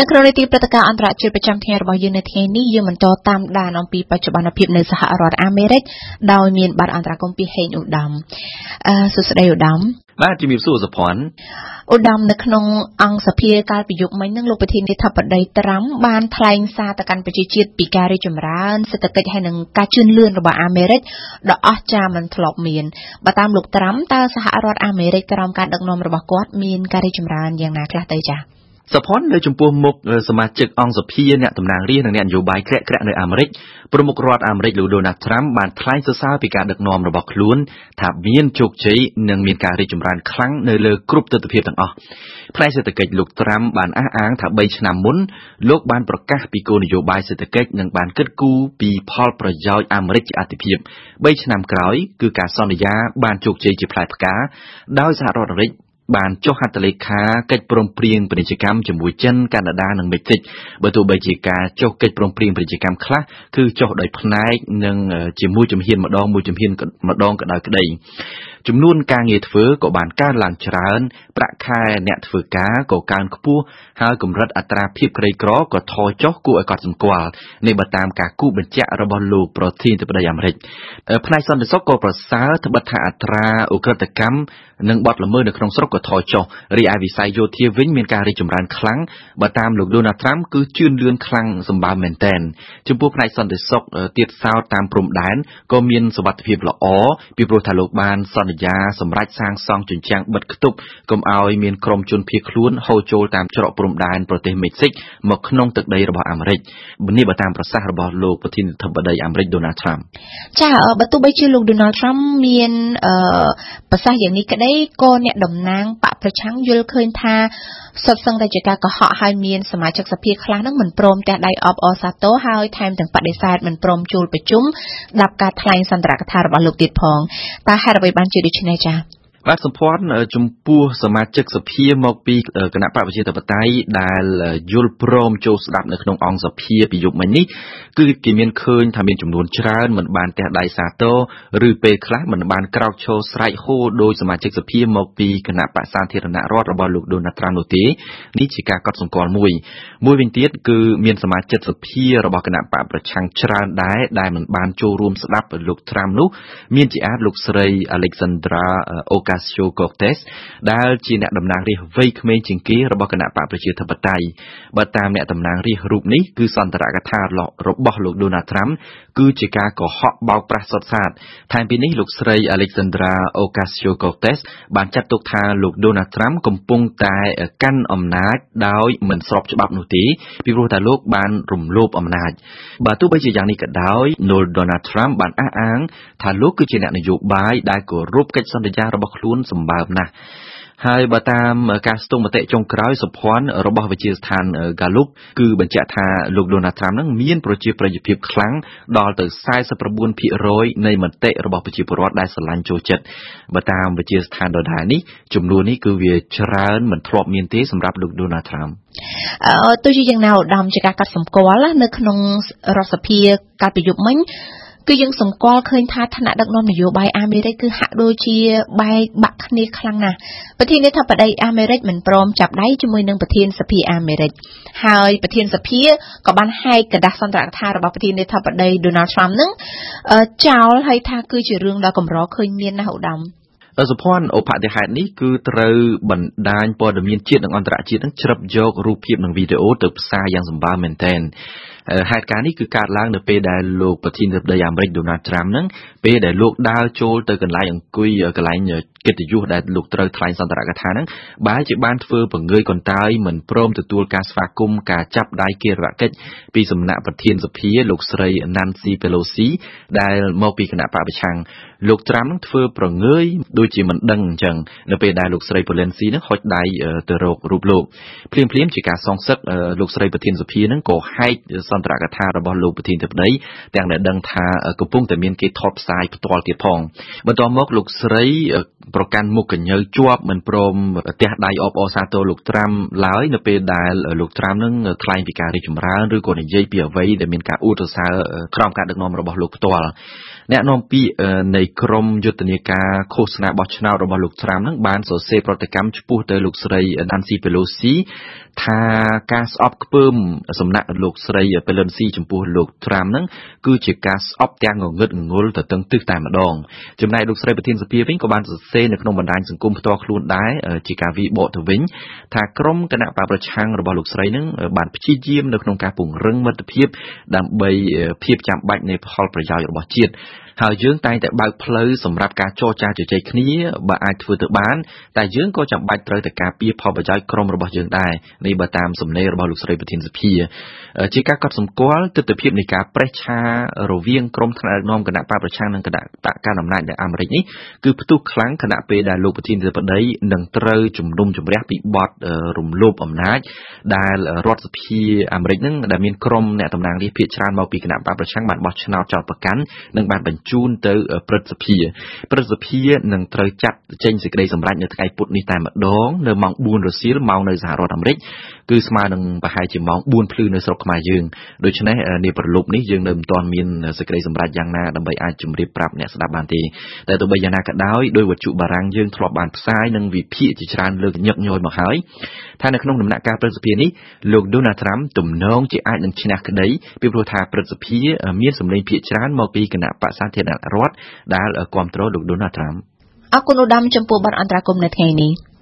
នៅក្នុងនីតិព្រឹត្តិការណ៍អន្តរជាតិប្រចាំថ្ងៃរបស់យើងនៅថ្ងៃនេះយើងបន្តតាមដានអំពីបច្ចុប្បន្នភាពនៅសហរដ្ឋអាមេរិកដោយមានបាត់អន្តរកម្មពីហេងឧត្តមអឺសួស្តីឧត្តមបាទជំរាបសួរសុភ័ណ្ឌឧត្តមនៅក្នុងអង្គសភាកាលពីយប់មិញនឹងលោកប្រធានាធិបតីត្រាំបានថ្លែងសារទៅកាន់ប្រជាជាតិពីការរីកចម្រើនសេដ្ឋកិច្ចហើយនិងការជឿនលឿនរបស់អាមេរិកដ៏អស្ចារ្យមិនធ្លាប់មានបើតាមលោកត្រាំតើសហរដ្ឋអាមេរិកក្រោមការដឹកនាំរបស់គាត់មានការរីកចម្រើនយ៉ាងណាខ្លះទៅចា៎ សុផុននៅចំពោះមុខសមាជិកអង្គសភាអ្នកតំណាងរាស្ត្រនិងអ្នកនយោបាយក្រាក់ក្រាក់នៅអាមេរិកប្រមុខរដ្ឋអាមេរិកលោកដូណាល់ត្រាំបានថ្លែងសរសើរពីការដឹកនាំរបស់ខ្លួនថាមានជោគជ័យនិងមានការរីកចម្រើនខ្លាំងនៅលើគ្រប់ទិដ្ឋភាពទាំងអស់ផ្នែកសេដ្ឋកិច្ចលោកត្រាំបានអះអាងថា3ឆ្នាំមុនលោកបានប្រកាសពីគោលនយោបាយសេដ្ឋកិច្ចនិងបានគិតគូរពីផលប្រយោជន៍អាមេរិកជាអាទិភាព3ឆ្នាំក្រោយគឺការសន្យាបានជោគជ័យជាផ្លែផ្កាដោយសហរដ្ឋអាមេរិក បានចុះហត្ថលេខាកិច្ចព្រមព្រៀងពាណិជ្ជកម្មជាមួយចិនកាណាដានិងមិចទិកបើទោះបីជាការចុះកិច្ចព្រមព្រៀងពាណិជ្ជកម្មខ្លះគឺចុះដោយផ្នែកនិងជាមួយជំហានម្ដងមួយជំហានម្ដងក៏ដោយក្តីចំនួនការងារធ្វើក៏បានកើនឡើងច្រើន ប្រាក់ខែអ្នកធ្វើការក៏កើនខ្ពស់ហើយកម្រិតអត្រាភាពក្រីក្រក៏ថយចុះគួរឲ្យកត់សម្គាល់នេះបើតាមការគូបញ្ជាក់របស់លោកប្រធានាធិបតីអាមេរិកផ្នែកសន្តិសុខក៏ប្រសើរត្បិតថាអត្រាអ ுக ្រិតកម្មនិងបទល្មើសនៅក្នុងស្រុកក៏ថយចុះរីឯវិស័យយោធាវិញមានការរីកចម្រើនខ្លាំងបើតាមលោកដូណាល់ត្រាំគឺជឿនលឿនខ្លាំងសម្បើមមែនទែនចំពោះផ្នែកសន្តិសុខទៀតសោតតាមព្រំដែនក៏មានសុវត្ថិភាពល្អពីព្រោះថាលោកបានសន្យាសម្រាប់សាងសង់ជញ្ជាំងបិទគប់កុំឲ្យមានក្រុមជនភៀសខ្លួនហូរចូលតាមច្រកព្រំដែនប្រទេសមេក្សិកមកក្នុងទឹកដីរបស់អាមេរិកនេះបើតាមប្រសាសន៍របស់លោកប្រធានាធិបតីអាមេរិកដូណាល់ត្រាំចាបើទោះបីជាលោកដូណាល់ត្រាំមានប្រសាសន៍យ៉ាងនេះក្តីក៏អ្នកតំណាងបក ប្រឆាំងយល់ឃើញថាសុទ្ធសឹងតែជាការកុហកហើយមានសមាជិកសភាខ្លះនឹងមិនព្រមទះដៃអបអសាទរហើយថែមទាំងបដិសេធមិនព្រមជួលប្រជុំដាប់ការថ្លែងសន្ទរកថារបស់លោកទៀតផងតើហេតុអ្វីបានជាដូច្នេះចា៎ បាទសម្ព័ន្ធចំពោះសមាជិកសភាមកពីគណៈបកប្រជាធិបតេយ្យដែលយល់ព្រមចូលស្ដាប់នៅក្នុងអង្គសភាពីយប់មិញនេះគឺគេមានឃើញថាមានចំនួនច្រើនមិនបានទះដៃសាទរឬពេលខ្លះមិនបានក្រោកឈរស្រែកហូដោយសមាជិកសភាមកពីគណៈបកសាធារណរដ្ឋរបស់លោកដូណាល់ត្រាំនោះទេនេះជាការកត់សម្គាល់មួយមួយវិញទៀតគឺមានសមាជិកសភារបស់គណៈបកប្រឆាំងច្រើនដែរដែលមិនបានចូលរួមស្ដាប់លោកត្រាំនោះមានជាអាចលោកស្រី Alexandra Ocasio Ocasio-Cortez ដែលជាអ្នកតំណាងរាស្ត្រវ័យក្មេងជាងគេរបស់គណៈបកប្រជាធិបតេយ្យបើតាមអ្នកតំណាងរាស្ត្ររូបនេះគឺសន្ទរកថារបស់លោក Donald Trump គឺជាការកុហកបោកប្រាស់សុទ្ធសាធថែមពីនេះលោកស្រី Alexandra Ocasio-Cortez បានចាត់ទុកថាលោក Donald Trump កំពុងតែកាន់អំណាចដោយមិនស្របច្បាប់នោះទេពីព្រោះតែលោកបានរំលោភអំណាចបើទោះបីជាយ៉ាងនេះក៏ដោយលោក Donald Trump បានអះអាងថាលោកគឺជាអ្នកនយោបាយដែលគោរពកិច្ចសន្យារបស់ខ្លួនខ្លួនសម្បើមណាស់ហើយបើតាមការស្ទង់មតិចុងក្រោយសុភ័ណ្ឌរបស់វិទ្យាស្ថាន Gallup គឺបញ្ជាក់ថាលោក Donald Trump នឹងមានប្រជាប្រិយភាពខ្លាំងដល់ទៅ49%នៃមតិរបស់ប្រជាពលរដ្ឋដែលស្រឡាញ់ចូលចិត្តបើតាមវិទ្យាស្ថានដដែលនេះចំនួននេះគឺវាច្រើនមិនធ្លាប់មានទេសម្រាប់លោក Donald Trump អឺទោះជាយ៉ាងណាឧត្តមជាការកាត់សម្គាល់នៅក្នុងរដ្ឋសភាកាលពីយប់មិញ គឺយើងសម្គាល់ឃើញថាឋានៈដឹកនាំនយោបាយអាមេរិកគឺហាក់ដូចជាបែកបាក់គ្នាខ្លាំងណាស់ប្រធានាធិបតីអាមេរិកមិនព្រមចាប់ដៃជាមួយនឹងប្រធានសភាអាមេរិកហើយប្រធានសភាក៏បានហែកกระดาษសន្ទរកថារបស់ប្រធានាធិបតី Donald Trump នឹងចោលហើយថាគឺជារឿងដ៏កម្រឃើញមានណាស់ឧត្តមសុភ័ណ្ឌឧបតិហេតុនេះគឺត្រូវបណ្ដាញព័ត៌មានជាតិនិងអន្តរជាតិនឹងជ្រាបយករូបភាពនិងវីដេអូទៅផ្សាយយ៉ាងសម្បើមមែនទែន ហេតុការណ៍នេះគឺកើតឡើងនៅពេលដែលលោកប្រធានាធិបតីអាមេរិកដូណាល់ត្រាំហ្នឹងពេលដែលលោកដើរចូលទៅកន្លែងអង្គុយកន្លែងកិត្តិយសដែលលោកត្រូវថ្លែងសន្ទរកថាហ្នឹងបែរជាបានធ្វើបង្ងើយកន្តើយមិនព្រមទទួលការស្វាគមន៍ការចាប់ដៃគិរវកិច្ចពីសំណាក់ប្រធានសភាលោកស្រី Nancy Pelosi ដែលមកពីគណៈបកប្រឆាំងលោកត្រាំនឹងធ្វើប្រងើយដូចជាមិនដឹងអញ្ចឹងនៅពេលដែលលោកស្រី Pelosi នឹងហុចដៃទៅរករូបលោកភ្លាមភ្លាមជាការសងសឹកលោកស្រីប្រធានសភានឹងក៏ហែកសន្ទរកថារបស់លោកប្រធានធិបតីទាំងដែលដឹងថាកំពុងតែមានគេថតផ្សាយផ្ទាល់ទៀតផងបន្ទាប់មកលោកស្រី ប្រកាន់មុខកញ្ញើជាប់មិនព្រមទះដៃអបអរសាទរលោកត្រាំឡើយនៅពេលដែលលោកត្រាំនឹងថ្លែងពីការរីកចម្រើនឬក៏និយាយពីអ្វីដែលមានការអួតសរសើរក្រោមការដឹកនាំរបស់លោកផ្ទាល់អ្នកនាំពាក្យនៃក្រមយុទ្ធនាការឃោសនាបោះឆ្នោតរបស់លោកត្រាំនឹងបានសរសេរប្រតិកម្មចំពោះទៅលោកស្រី Nancy Pelosi ថាការស្អប់ខ្ពើមសំណាក់លោកស្រី Pelosi ចំពោះលោក Trump ហ្នឹងគឺជាការស្អប់ទាំងងងឹតងងុលទៅទាំងទិសតែម្ដងចំណែកលោកស្រីប្រធានសភាវិញក៏បានសរសេរនៅក្នុងបណ្ដាញសង្គមផ្ទាល់ខ្លួនដែរជាការវិបកទៅវិញថាក្រុមគណៈបកប្រឆាំងរបស់លោកស្រីហ្នឹងបានព្យាយាមនៅក្នុងការពង្រឹងមិត្តភាពដើម្បីភាពចាំបាច់នៃផលប្រយោជន៍របស់ជាតិ ហើយយើងតែងតែបើកផ្លូវសម្រាប់ការចរចាជជែកគ្នាបើអាចធ្វើទៅបានតែយើងក៏ចាំបាច់ត្រូវតែការពារផលប្រយោជន៍ក្រុមរបស់យើងដែរនេះបើតាមសំណេររបស់លោកស្រីប្រធានសភាជាការកត់សម្គាល់ទស្សនវិជ្ជានៃការប្រេះឆារវាងក្រុមថ្នាក់ដឹកនាំគណៈបកប្រឆាំងនិងគណៈបកកណ្ដាលអំណាចនៅអាមេរិកនេះគឺផ្ទុះខ្លាំងខណៈពេលដែលលោកប្រធានាធិបតីនឹងត្រូវជំនុំជម្រះពីបទរំលោភអំណាចដែលរដ្ឋសភាអាមេរិកនឹងដែលមានក្រុមអ្នកតំណាងរាស្ត្រភាគច្រើនមកពីគណៈបកប្រឆាំងបានបោះឆ្នោតចោទប្រកាន់និងបានបញ្ជូនទៅព្រឹទ្ធសភាព្រឹទ្ធសភានឹងត្រូវចាត់ចេញសេចក្តីសម្រេចនៅថ្ងៃពុធនេះតែម្ដងនៅម៉ោង4រសៀលម៉ោងនៅសហរដ្ឋអាមេរិកគឺស្មើនឹងប្រហែលជាម៉ោង4ភ្លឺនៅស្រុកខ្មែរយើងដូច្នេះនាប្រលប់នេះយើងនៅមិនទាន់មានសេចក្តីសម្រេចយ៉ាងណាដើម្បីអាចជម្រាបប្រាប់អ្នកស្ដាប់បានទេតែទោះបីយ៉ាងណាក៏ដោយដោយវត្ថុបារាំងយើងធ្លាប់បានផ្សាយនិងវិភាគជាច្រើនលើកញឹកញយមកហើយថានៅក្នុងដំណាក់កាលព្រឹទ្ធសភានេះលោក Donald Trump ទំនងជាអាចនឹងឈ្នះក្តីពីព្រោះថាព្រឹទ្ធសភាមានសម្លេងភាគច្រើនមកពីគណៈបក្សសាធារណរដ្ឋដែលគ្រប់គ្រងលោក Donald Trump អរគុណឧត្តមចំពោះបទអន្តរាគមន៍នៅថ្ងៃនេះ